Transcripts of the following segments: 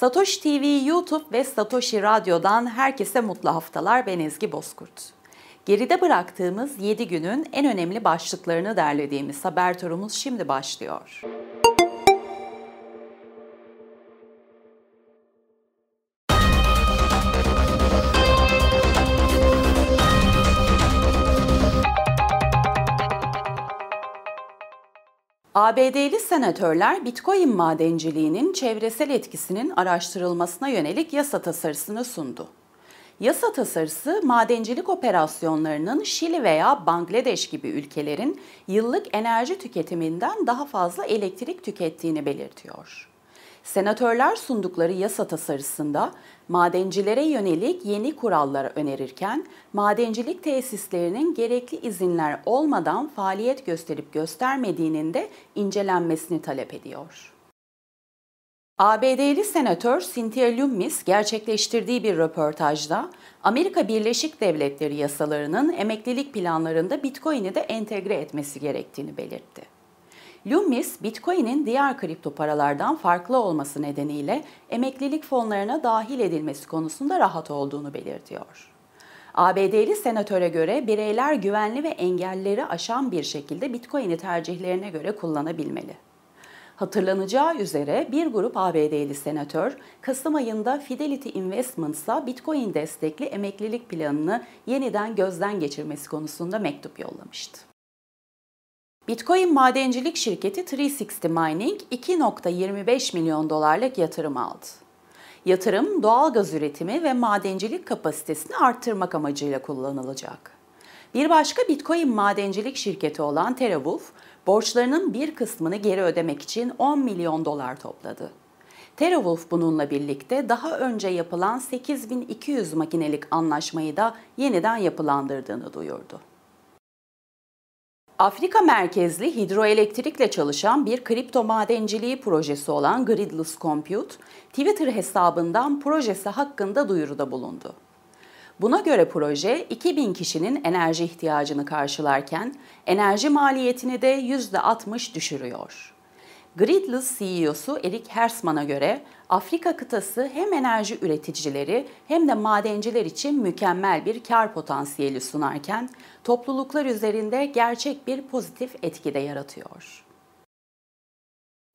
Satoshi TV YouTube ve Satoshi Radyo'dan herkese mutlu haftalar. Ben Ezgi Bozkurt. Geride bıraktığımız 7 günün en önemli başlıklarını derlediğimiz haber turumuz şimdi başlıyor. ABD'li senatörler Bitcoin madenciliğinin çevresel etkisinin araştırılmasına yönelik yasa tasarısını sundu. Yasa tasarısı madencilik operasyonlarının Şili veya Bangladeş gibi ülkelerin yıllık enerji tüketiminden daha fazla elektrik tükettiğini belirtiyor. Senatörler sundukları yasa tasarısında madencilere yönelik yeni kurallar önerirken madencilik tesislerinin gerekli izinler olmadan faaliyet gösterip göstermediğinin de incelenmesini talep ediyor. ABD'li senatör Cynthia Lummis gerçekleştirdiği bir röportajda Amerika Birleşik Devletleri yasalarının emeklilik planlarında Bitcoin'i de entegre etmesi gerektiğini belirtti. Lummis, Bitcoin'in diğer kripto paralardan farklı olması nedeniyle emeklilik fonlarına dahil edilmesi konusunda rahat olduğunu belirtiyor. ABD'li senatöre göre bireyler güvenli ve engelleri aşan bir şekilde Bitcoin'i tercihlerine göre kullanabilmeli. Hatırlanacağı üzere bir grup ABD'li senatör Kasım ayında Fidelity Investments'a Bitcoin destekli emeklilik planını yeniden gözden geçirmesi konusunda mektup yollamıştı. Bitcoin madencilik şirketi 360 Mining 2.25 milyon dolarlık yatırım aldı. Yatırım doğal gaz üretimi ve madencilik kapasitesini arttırmak amacıyla kullanılacak. Bir başka Bitcoin madencilik şirketi olan TeraWulf, borçlarının bir kısmını geri ödemek için 10 milyon dolar topladı. TeraWulf bununla birlikte daha önce yapılan 8200 makinelik anlaşmayı da yeniden yapılandırdığını duyurdu. Afrika merkezli hidroelektrikle çalışan bir kripto madenciliği projesi olan Gridless Compute, Twitter hesabından projesi hakkında duyuruda bulundu. Buna göre proje 2000 kişinin enerji ihtiyacını karşılarken enerji maliyetini de %60 düşürüyor. Gridless CEO'su Eric Hersman'a göre Afrika kıtası hem enerji üreticileri hem de madenciler için mükemmel bir kar potansiyeli sunarken topluluklar üzerinde gerçek bir pozitif etki de yaratıyor.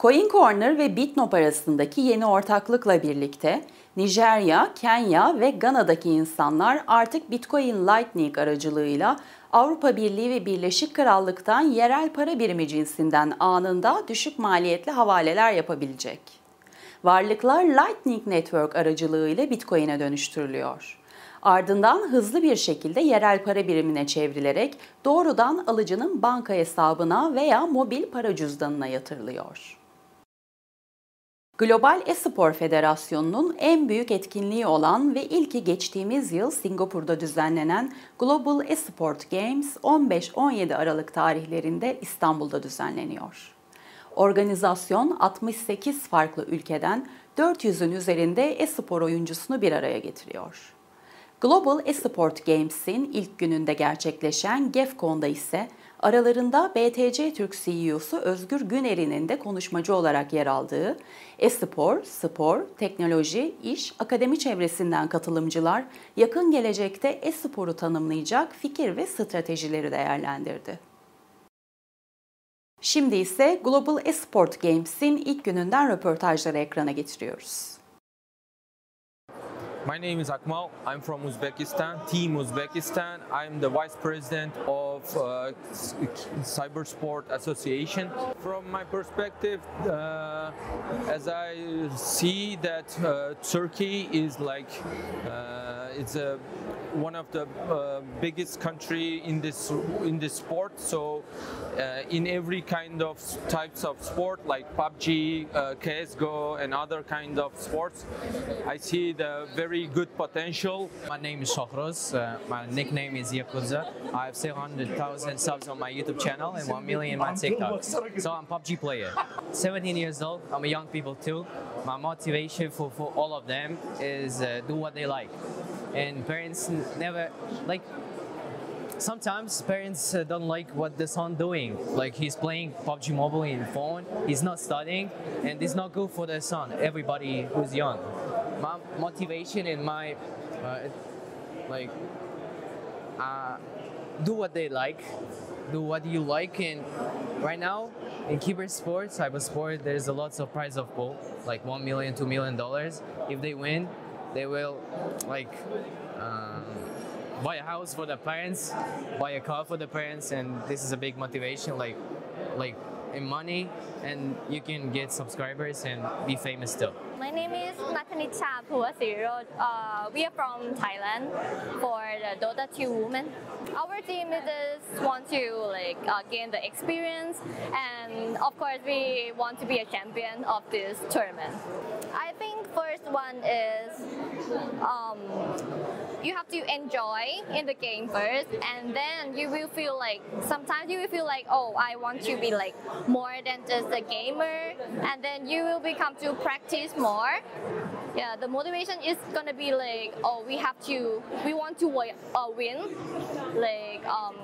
Coin Corner ve Bitnop arasındaki yeni ortaklıkla birlikte Nijerya, Kenya ve Gana'daki insanlar artık Bitcoin Lightning aracılığıyla Avrupa Birliği ve Birleşik Krallık'tan yerel para birimi cinsinden anında düşük maliyetli havaleler yapabilecek. Varlıklar Lightning Network aracılığıyla Bitcoin'e dönüştürülüyor. Ardından hızlı bir şekilde yerel para birimine çevrilerek doğrudan alıcının banka hesabına veya mobil para cüzdanına yatırılıyor. Global Espor Federasyonu'nun en büyük etkinliği olan ve ilki geçtiğimiz yıl Singapur'da düzenlenen Global Esport Games 15-17 Aralık tarihlerinde İstanbul'da düzenleniyor. Organizasyon 68 farklı ülkeden 400'ün üzerinde espor oyuncusunu bir araya getiriyor. Global Esport Games'in ilk gününde gerçekleşen GEFCON'da ise Aralarında BTC Türk CEO'su Özgür Güner'in de konuşmacı olarak yer aldığı e-spor, spor, teknoloji, iş, akademi çevresinden katılımcılar yakın gelecekte e-sporu tanımlayacak fikir ve stratejileri değerlendirdi. Şimdi ise Global Esport Games'in ilk gününden röportajları ekrana getiriyoruz. My name is Akmal. I'm from Uzbekistan, Team Uzbekistan. I'm the vice president of uh, Cyber Sport Association. From my perspective, uh, as I see that uh, Turkey is like uh, it's a one of the uh, biggest country in this in this sport. So uh, in every kind of types of sport like PUBG, uh, CS:GO, and other kind of sports, I see the very good potential. My name is Shohroz. Uh, my nickname is Yakuza. I have 700,000 subs on my YouTube channel and 1 million on my TikTok. So I'm PUBG player. 17 years old. I'm a young people too. My motivation for, for all of them is uh, do what they like and parents never like sometimes parents uh, don't like what the son doing. Like he's playing PUBG Mobile in phone, he's not studying, and it's not good for the son. Everybody who's young. My motivation and my uh, like uh, do what they like, do what you like, and right now in Kiber Sports, Cyber Sport, there's a lots of prize of pool, like one million, two million dollars. If they win, they will like. Um, buy a house for the parents, buy a car for the parents, and this is a big motivation, like, like in money, and you can get subscribers and be famous too. My name is Nathanisha Puasiro. Uh, we are from Thailand for the Dota 2 Women. Our team just want to like uh, gain the experience, and of course we want to be a champion of this tournament. I think first one is um, you have to enjoy in the game first, and then you will feel like sometimes you will feel like oh I want to be like more than just a gamer, and then you will become to practice more. Yeah, the motivation is gonna be like oh we have to we want to uh, win, like um,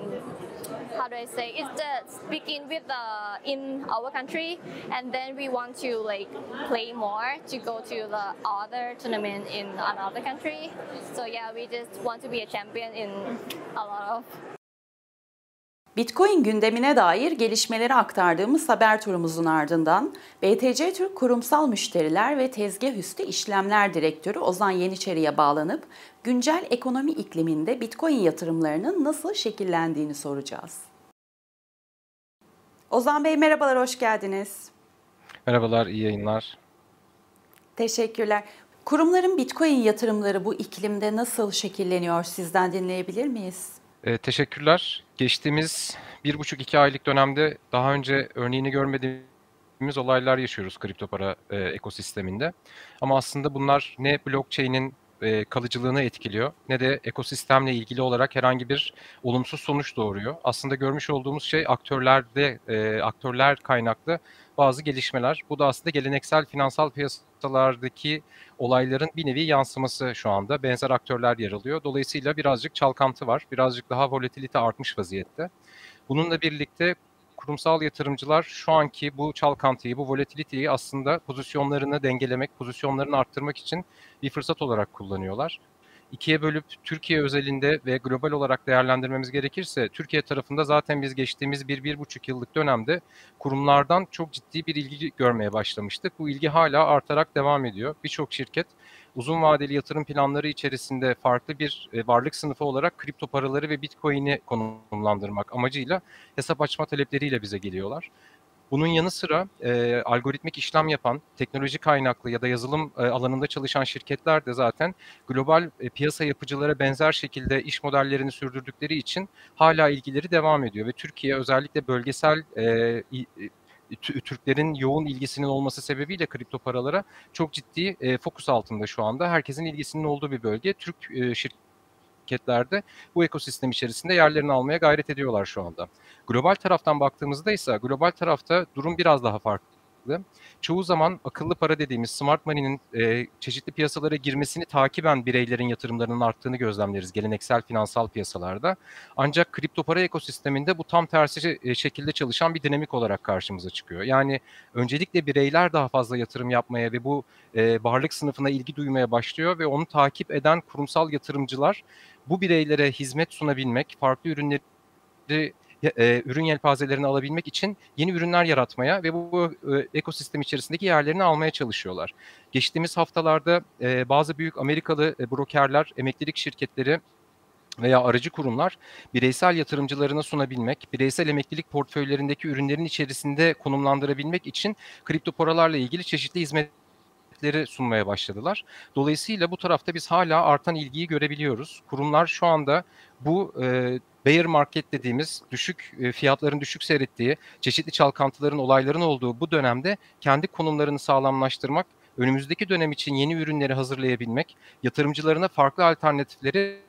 how do I say it's the begin with the in our country, and then we want to like play more to go to the other tournament in another country. So yeah, we just want to be a champion in a lot of Bitcoin gündemine dair gelişmeleri aktardığımız haber turumuzun ardından BTC Türk Kurumsal Müşteriler ve Tezgah Üstü İşlemler Direktörü Ozan Yeniçeri'ye bağlanıp güncel ekonomi ikliminde Bitcoin yatırımlarının nasıl şekillendiğini soracağız. Ozan Bey merhabalar, hoş geldiniz. Merhabalar, iyi yayınlar. Teşekkürler. Kurumların Bitcoin yatırımları bu iklimde nasıl şekilleniyor sizden dinleyebilir miyiz? Ee, teşekkürler. Geçtiğimiz bir buçuk iki aylık dönemde daha önce örneğini görmediğimiz olaylar yaşıyoruz kripto para e, ekosisteminde. Ama aslında bunlar ne blockchain'in e, kalıcılığını etkiliyor ne de ekosistemle ilgili olarak herhangi bir olumsuz sonuç doğuruyor. Aslında görmüş olduğumuz şey aktörlerde e, aktörler kaynaklı bazı gelişmeler. Bu da aslında geleneksel finansal piyasalardaki olayların bir nevi yansıması şu anda. Benzer aktörler yer alıyor. Dolayısıyla birazcık çalkantı var. Birazcık daha volatilite artmış vaziyette. Bununla birlikte kurumsal yatırımcılar şu anki bu çalkantıyı, bu volatiliteyi aslında pozisyonlarını dengelemek, pozisyonlarını arttırmak için bir fırsat olarak kullanıyorlar. İkiye bölüp Türkiye özelinde ve global olarak değerlendirmemiz gerekirse Türkiye tarafında zaten biz geçtiğimiz bir, bir buçuk yıllık dönemde kurumlardan çok ciddi bir ilgi görmeye başlamıştık. Bu ilgi hala artarak devam ediyor. Birçok şirket uzun vadeli yatırım planları içerisinde farklı bir e, varlık sınıfı olarak kripto paraları ve bitcoin'i konumlandırmak amacıyla hesap açma talepleriyle bize geliyorlar. Bunun yanı sıra e, algoritmik işlem yapan, teknoloji kaynaklı ya da yazılım e, alanında çalışan şirketler de zaten global e, piyasa yapıcılara benzer şekilde iş modellerini sürdürdükleri için hala ilgileri devam ediyor. Ve Türkiye özellikle bölgesel e, Türklerin yoğun ilgisinin olması sebebiyle kripto paralara çok ciddi e, fokus altında şu anda. Herkesin ilgisinin olduğu bir bölge. Türk e, şirketlerde bu ekosistem içerisinde yerlerini almaya gayret ediyorlar şu anda. Global taraftan baktığımızda ise global tarafta durum biraz daha farklı çoğu zaman akıllı para dediğimiz smart money'nin e, çeşitli piyasalara girmesini takiben bireylerin yatırımlarının arttığını gözlemleriz geleneksel finansal piyasalarda. Ancak kripto para ekosisteminde bu tam tersi e, şekilde çalışan bir dinamik olarak karşımıza çıkıyor. Yani öncelikle bireyler daha fazla yatırım yapmaya ve bu e, varlık sınıfına ilgi duymaya başlıyor ve onu takip eden kurumsal yatırımcılar bu bireylere hizmet sunabilmek, farklı ürünleri e, ürün yelpazelerini alabilmek için yeni ürünler yaratmaya ve bu e, ekosistem içerisindeki yerlerini almaya çalışıyorlar. Geçtiğimiz haftalarda e, bazı büyük Amerikalı e, brokerler, emeklilik şirketleri veya aracı kurumlar bireysel yatırımcılarına sunabilmek, bireysel emeklilik portföylerindeki ürünlerin içerisinde konumlandırabilmek için kripto paralarla ilgili çeşitli hizmet sunmaya başladılar. Dolayısıyla bu tarafta biz hala artan ilgiyi görebiliyoruz. Kurumlar şu anda bu e, bear market dediğimiz düşük e, fiyatların düşük seyrettiği, çeşitli çalkantıların, olayların olduğu bu dönemde kendi konumlarını sağlamlaştırmak, önümüzdeki dönem için yeni ürünleri hazırlayabilmek, yatırımcılarına farklı alternatifleri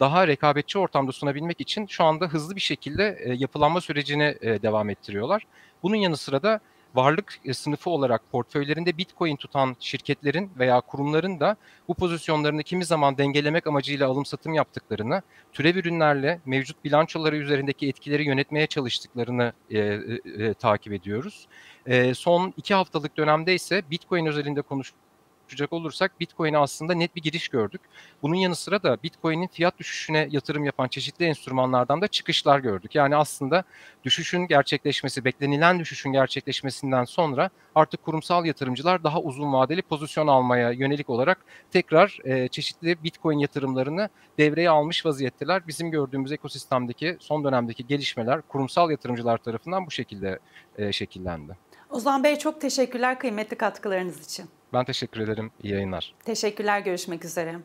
daha rekabetçi ortamda sunabilmek için şu anda hızlı bir şekilde e, yapılanma sürecini e, devam ettiriyorlar. Bunun yanı sıra da varlık e, sınıfı olarak portföylerinde Bitcoin tutan şirketlerin veya kurumların da bu pozisyonlarını kimi zaman dengelemek amacıyla alım satım yaptıklarını, türev ürünlerle mevcut bilançoları üzerindeki etkileri yönetmeye çalıştıklarını e, e, e, takip ediyoruz. E, son iki haftalık dönemde ise Bitcoin özelinde konuşuyoruz konuşacak olursak Bitcoin'e aslında net bir giriş gördük. Bunun yanı sıra da Bitcoin'in fiyat düşüşüne yatırım yapan çeşitli enstrümanlardan da çıkışlar gördük. Yani aslında düşüşün gerçekleşmesi, beklenilen düşüşün gerçekleşmesinden sonra artık kurumsal yatırımcılar daha uzun vadeli pozisyon almaya yönelik olarak tekrar e, çeşitli Bitcoin yatırımlarını devreye almış vaziyetteler. Bizim gördüğümüz ekosistemdeki son dönemdeki gelişmeler kurumsal yatırımcılar tarafından bu şekilde e, şekillendi. Ozan Bey çok teşekkürler kıymetli katkılarınız için. Ben teşekkür ederim. İyi yayınlar. Teşekkürler. Görüşmek üzere.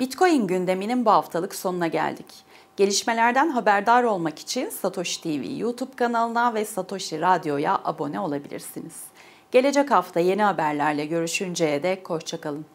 Bitcoin gündeminin bu haftalık sonuna geldik. Gelişmelerden haberdar olmak için Satoshi TV YouTube kanalına ve Satoshi Radyo'ya abone olabilirsiniz. Gelecek hafta yeni haberlerle görüşünceye dek hoşçakalın.